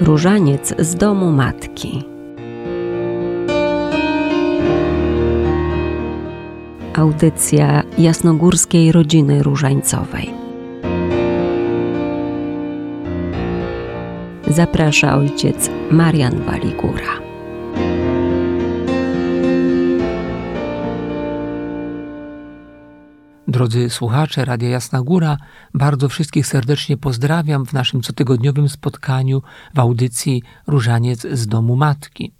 Różaniec z domu matki. Audycja jasnogórskiej rodziny różańcowej. Zaprasza ojciec Marian Waligura. Drodzy słuchacze Radia Jasna Góra, bardzo wszystkich serdecznie pozdrawiam w naszym cotygodniowym spotkaniu w audycji Różaniec z Domu Matki.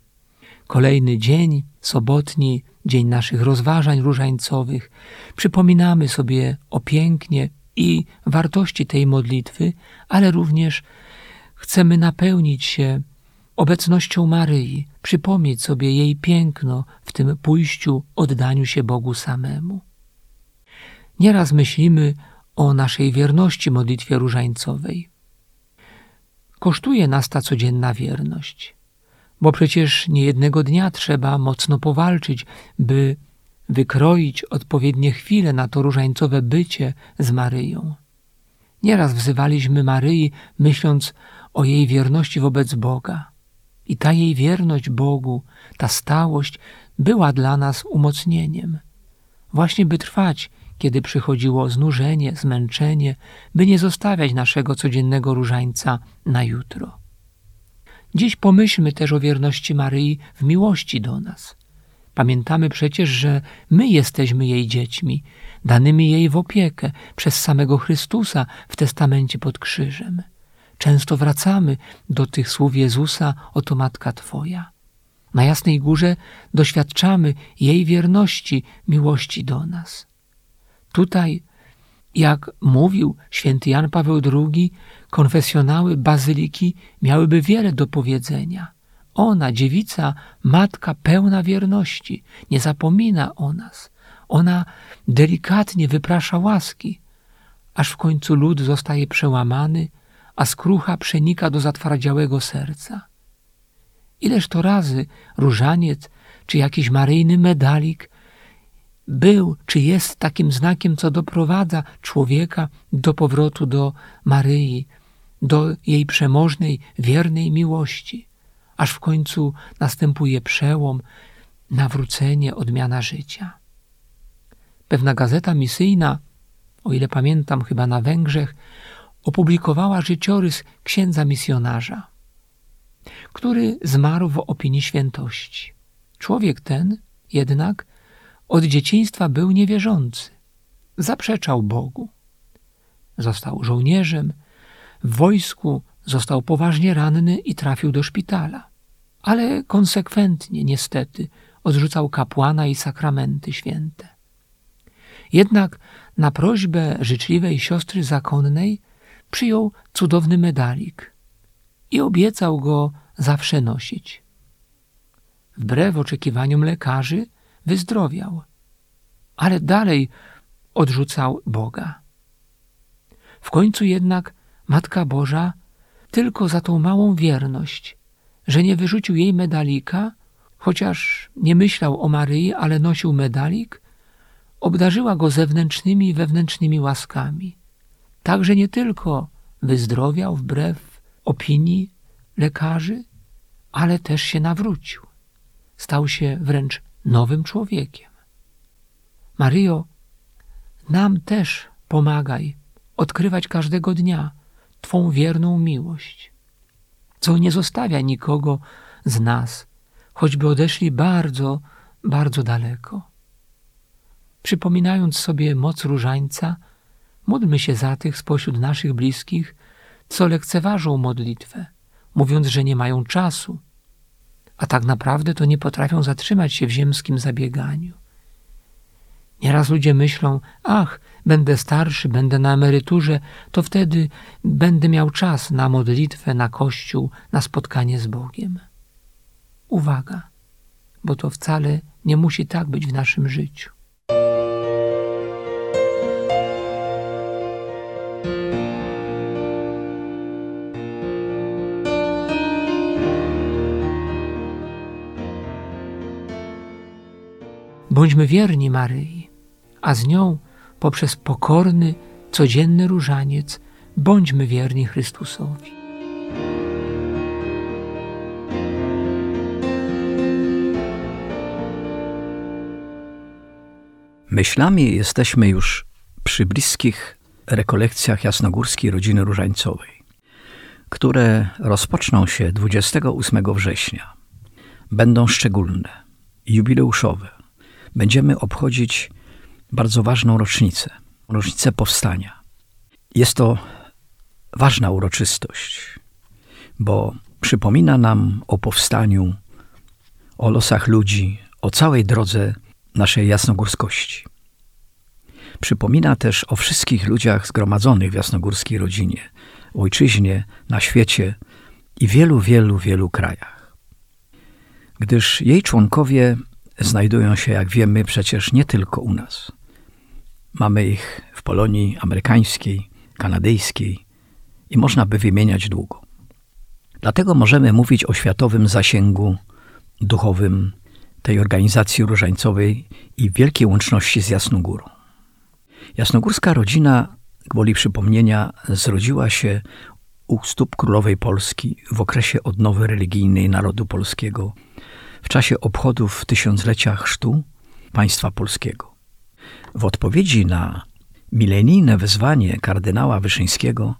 Kolejny dzień, sobotni, dzień naszych rozważań różańcowych. Przypominamy sobie o pięknie i wartości tej modlitwy, ale również chcemy napełnić się obecnością Maryi, przypomnieć sobie jej piękno w tym pójściu, oddaniu się Bogu samemu. Nieraz myślimy o naszej wierności modlitwie różańcowej. Kosztuje nas ta codzienna wierność, bo przecież niejednego dnia trzeba mocno powalczyć, by wykroić odpowiednie chwile na to różańcowe bycie z Maryją. Nieraz wzywaliśmy Maryi, myśląc o jej wierności wobec Boga. I ta jej wierność Bogu, ta stałość była dla nas umocnieniem. Właśnie by trwać kiedy przychodziło znużenie, zmęczenie, by nie zostawiać naszego codziennego różańca na jutro. Dziś pomyślmy też o wierności Maryi w miłości do nas. Pamiętamy przecież, że my jesteśmy jej dziećmi, danymi jej w opiekę przez samego Chrystusa w testamencie pod krzyżem. Często wracamy do tych słów Jezusa, oto Matka Twoja. Na Jasnej Górze doświadczamy jej wierności, miłości do nas. Tutaj, jak mówił święty Jan Paweł II, konfesjonały bazyliki miałyby wiele do powiedzenia. Ona, dziewica, matka pełna wierności, nie zapomina o nas. Ona delikatnie wyprasza łaski, aż w końcu lud zostaje przełamany, a skrucha przenika do zatwardziałego serca. Ileż to razy różaniec czy jakiś maryjny medalik był czy jest takim znakiem, co doprowadza człowieka do powrotu do Maryi, do jej przemożnej, wiernej miłości, aż w końcu następuje przełom, nawrócenie, odmiana życia. Pewna gazeta misyjna, o ile pamiętam, chyba na Węgrzech, opublikowała życiorys księdza misjonarza, który zmarł w opinii świętości. Człowiek ten jednak od dzieciństwa był niewierzący. Zaprzeczał Bogu. Został żołnierzem. W wojsku został poważnie ranny i trafił do szpitala. Ale konsekwentnie, niestety, odrzucał kapłana i sakramenty święte. Jednak na prośbę życzliwej siostry zakonnej przyjął cudowny medalik i obiecał go zawsze nosić. Wbrew oczekiwaniom lekarzy, wyzdrowiał, ale dalej odrzucał Boga. W końcu jednak Matka Boża tylko za tą małą wierność, że nie wyrzucił jej medalika, chociaż nie myślał o Maryi, ale nosił medalik, obdarzyła go zewnętrznymi i wewnętrznymi łaskami. Także nie tylko wyzdrowiał wbrew opinii lekarzy, ale też się nawrócił. Stał się wręcz nowym człowiekiem. Maryjo, nam też pomagaj odkrywać każdego dnia Twą wierną miłość, co nie zostawia nikogo z nas, choćby odeszli bardzo, bardzo daleko. Przypominając sobie moc różańca, módlmy się za tych spośród naszych bliskich, co lekceważą modlitwę, mówiąc, że nie mają czasu, a tak naprawdę to nie potrafią zatrzymać się w ziemskim zabieganiu. Nieraz ludzie myślą, ach, będę starszy, będę na emeryturze, to wtedy będę miał czas na modlitwę, na kościół, na spotkanie z Bogiem. Uwaga, bo to wcale nie musi tak być w naszym życiu. Bądźmy wierni Maryi, a z nią poprzez pokorny, codzienny różaniec bądźmy wierni Chrystusowi. Myślami jesteśmy już przy bliskich rekolekcjach jasnogórskiej rodziny różańcowej, które rozpoczną się 28 września. Będą szczególne, jubileuszowe. Będziemy obchodzić bardzo ważną rocznicę, rocznicę powstania. Jest to ważna uroczystość, bo przypomina nam o powstaniu, o losach ludzi, o całej drodze naszej jasnogórskości. Przypomina też o wszystkich ludziach zgromadzonych w jasnogórskiej rodzinie, ojczyźnie, na świecie i wielu, wielu, wielu krajach. Gdyż jej członkowie znajdują się, jak wiemy, przecież nie tylko u nas. Mamy ich w Polonii amerykańskiej, kanadyjskiej i można by wymieniać długo. Dlatego możemy mówić o światowym zasięgu duchowym tej organizacji różańcowej i wielkiej łączności z Jasnogórą. Jasnogórska rodzina, gwoli przypomnienia, zrodziła się u stóp królowej Polski w okresie odnowy religijnej narodu polskiego, w czasie obchodów tysiąclecia chrztu państwa polskiego. W odpowiedzi na milenijne wezwanie kardynała Wyszyńskiego,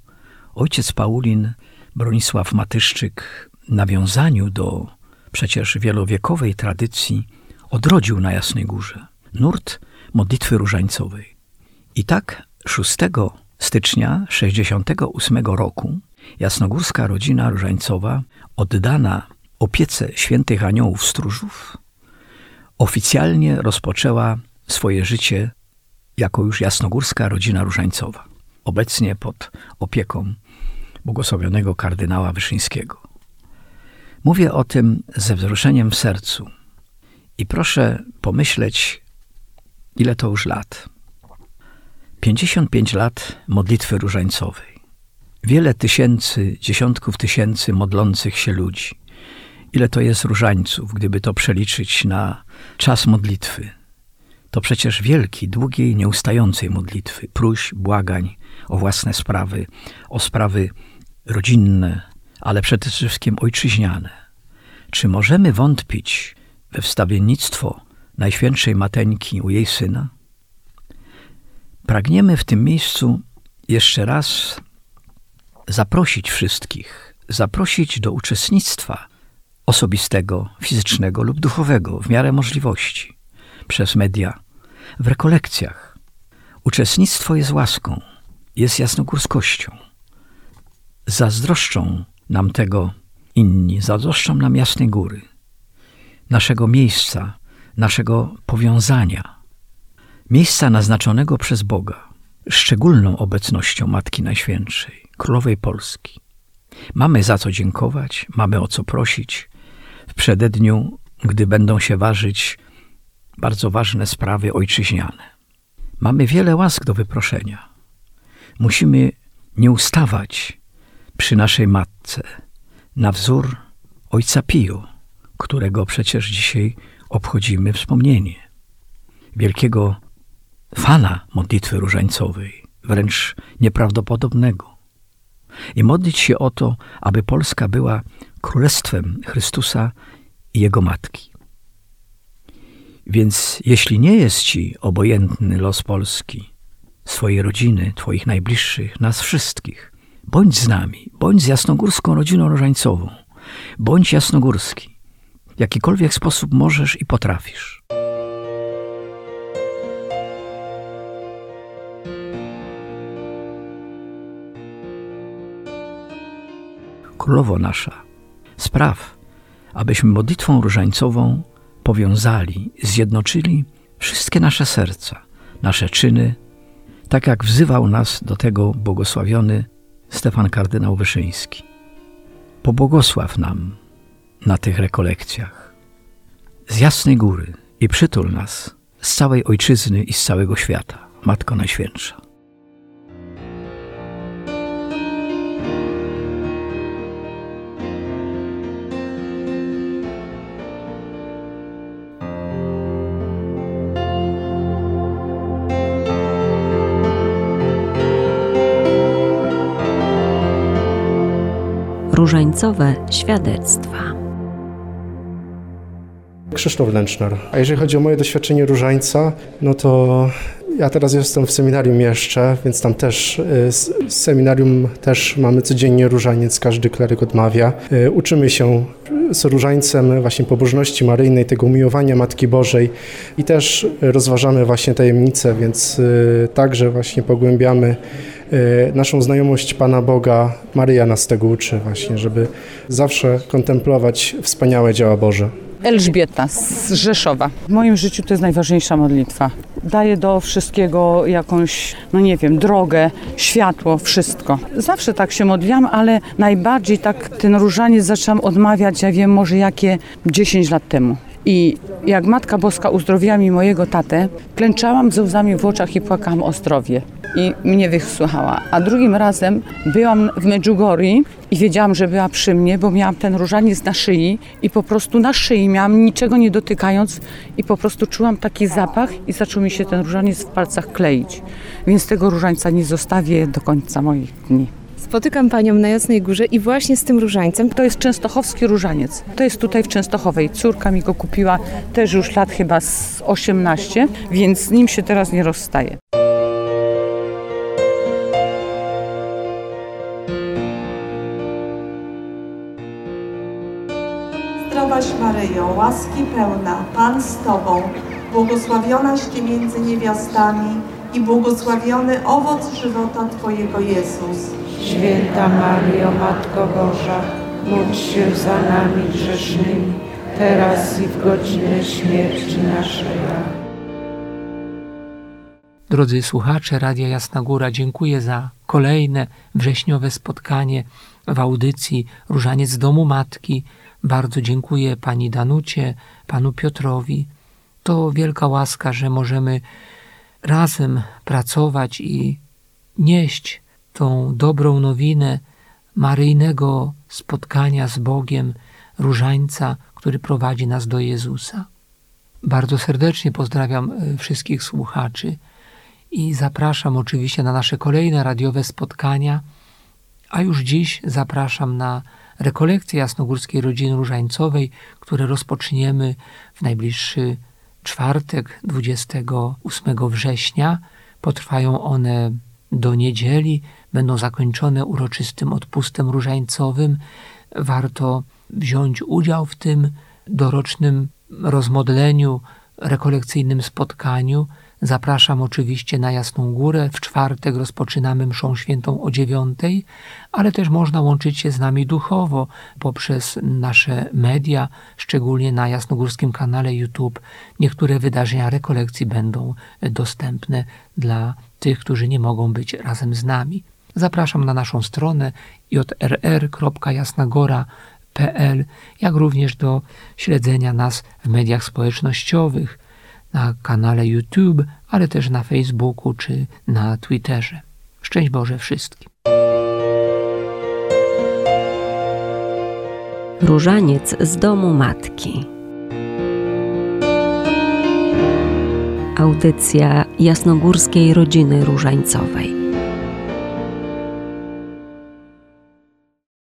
ojciec Paulin Bronisław Matyszczyk nawiązaniu do przecież wielowiekowej tradycji odrodził na Jasnej Górze nurt modlitwy różańcowej. I tak 6 stycznia 68 roku jasnogórska rodzina różańcowa oddana opiece świętych aniołów stróżów oficjalnie rozpoczęła swoje życie jako już jasnogórska rodzina różańcowa, obecnie pod opieką błogosławionego kardynała Wyszyńskiego. Mówię o tym ze wzruszeniem w sercu i proszę pomyśleć, ile to już lat. 55 lat modlitwy różańcowej. Wiele tysięcy, dziesiątków tysięcy modlących się ludzi. Ile to jest różańców, gdyby to przeliczyć na czas modlitwy. To przecież wielki, długiej, nieustającej modlitwy, próśb, błagań o własne sprawy, o sprawy rodzinne, ale przede wszystkim ojczyźniane. Czy możemy wątpić we wstawiennictwo Najświętszej Mateńki u jej syna? Pragniemy w tym miejscu jeszcze raz zaprosić wszystkich, zaprosić do uczestnictwa osobistego, fizycznego lub duchowego w miarę możliwości. Przez media. W rekolekcjach. Uczestnictwo jest łaską, jest jasnogórskością. Zazdroszczą nam tego inni, zazdroszczą nam Jasnej Góry, naszego miejsca, naszego powiązania, miejsca naznaczonego przez Boga, szczególną obecnością Matki Najświętszej, Królowej Polski. Mamy za co dziękować, mamy o co prosić w przededniu, gdy będą się ważyć bardzo ważne sprawy ojczyźniane. Mamy wiele łask do wyproszenia. Musimy nie ustawać przy naszej matce na wzór ojca Pio, którego przecież dzisiaj obchodzimy wspomnienie. Wielkiego fana modlitwy różańcowej, wręcz nieprawdopodobnego. I modlić się o to, aby Polska była królestwem Chrystusa i Jego Matki. Więc jeśli nie jest Ci obojętny los Polski, swojej rodziny, Twoich najbliższych, nas wszystkich, bądź z nami, bądź z jasnogórską rodziną różańcową, bądź jasnogórski, w jakikolwiek sposób możesz i potrafisz. Królowo nasza, spraw, abyśmy modlitwą różańcową powiązali, zjednoczyli wszystkie nasze serca, nasze czyny, tak jak wzywał nas do tego błogosławiony Stefan kardynał Wyszyński. Pobłogosław nam na tych rekolekcjach z jasnej góry i przytul nas z całej ojczyzny i z całego świata, Matko Najświętsza. Różańcowe świadectwa. Krzysztof Lęczner. A jeżeli chodzi o moje doświadczenie różańca, no to ja teraz jestem w seminarium jeszcze, więc tam też y, z seminarium też mamy codziennie różaniec, każdy kleryk odmawia. Y, uczymy się z różańcem właśnie pobożności maryjnej, tego umiłowania Matki Bożej i też rozważamy właśnie tajemnice, więc y, także właśnie pogłębiamy naszą znajomość Pana Boga. Maryja nas tego uczy właśnie, żeby zawsze kontemplować wspaniałe dzieła Boże. Elżbieta z Rzeszowa. W moim życiu to jest najważniejsza modlitwa. Daje do wszystkiego jakąś, no nie wiem, drogę, światło, wszystko. Zawsze tak się modliłam, ale najbardziej tak ten różaniec zaczęłam odmawiać, ja wiem, może jakie 10 lat temu. I jak Matka Boska uzdrowiła mi mojego tatę, klęczałam ze łzami w oczach i płakałam o zdrowie. I mnie wysłuchała. A drugim razem byłam w Medjugorji i wiedziałam, że była przy mnie, bo miałam ten różaniec na szyi i po prostu na szyi miałam niczego nie dotykając i po prostu czułam taki zapach i zaczął mi się ten różaniec w palcach kleić. Więc tego różańca nie zostawię do końca moich dni. Spotykam Panią na Jasnej Górze i właśnie z tym różańcem. To jest częstochowski różaniec. To jest tutaj w Częstochowej. Córka mi go kupiła też już lat chyba z 18, więc z nim się teraz nie rozstaje. Maryjo, łaski pełna, Pan z Tobą, błogosławionaś Ty między niewiastami i błogosławiony owoc żywota Twojego Jezus. Święta Mario, Matko Boża, módl się za nami grzesznymi, teraz i w godzinę śmierci naszej. Drodzy słuchacze Radia Jasna Góra, dziękuję za kolejne wrześniowe spotkanie w audycji Różaniec z Domu Matki. Bardzo dziękuję pani Danucie, panu Piotrowi. To wielka łaska, że możemy razem pracować i nieść tą dobrą nowinę maryjnego spotkania z Bogiem, różańca, który prowadzi nas do Jezusa. Bardzo serdecznie pozdrawiam e, wszystkich słuchaczy i zapraszam oczywiście na nasze kolejne radiowe spotkania, a już dziś zapraszam na rekolekcje Jasnogórskiej Rodziny Różańcowej, które rozpoczniemy w najbliższy czwartek, 28 września. Potrwają one do niedzieli, będą zakończone uroczystym odpustem różańcowym. Warto wziąć udział w tym dorocznym rozmodleniu, rekolekcyjnym spotkaniu. Zapraszam oczywiście na Jasną Górę. W czwartek rozpoczynamy mszą świętą o dziewiątej, ale też można łączyć się z nami duchowo poprzez nasze media, szczególnie na jasnogórskim kanale YouTube. Niektóre wydarzenia rekolekcji będą dostępne dla tych, którzy nie mogą być razem z nami. Zapraszam na naszą stronę jrr.jasnagora.pl, jak również do śledzenia nas w mediach społecznościowych, na kanale YouTube, ale też na Facebooku czy na Twitterze. Szczęść Boże wszystkim. Różaniec z domu matki. Audycja jasnogórskiej rodziny różańcowej.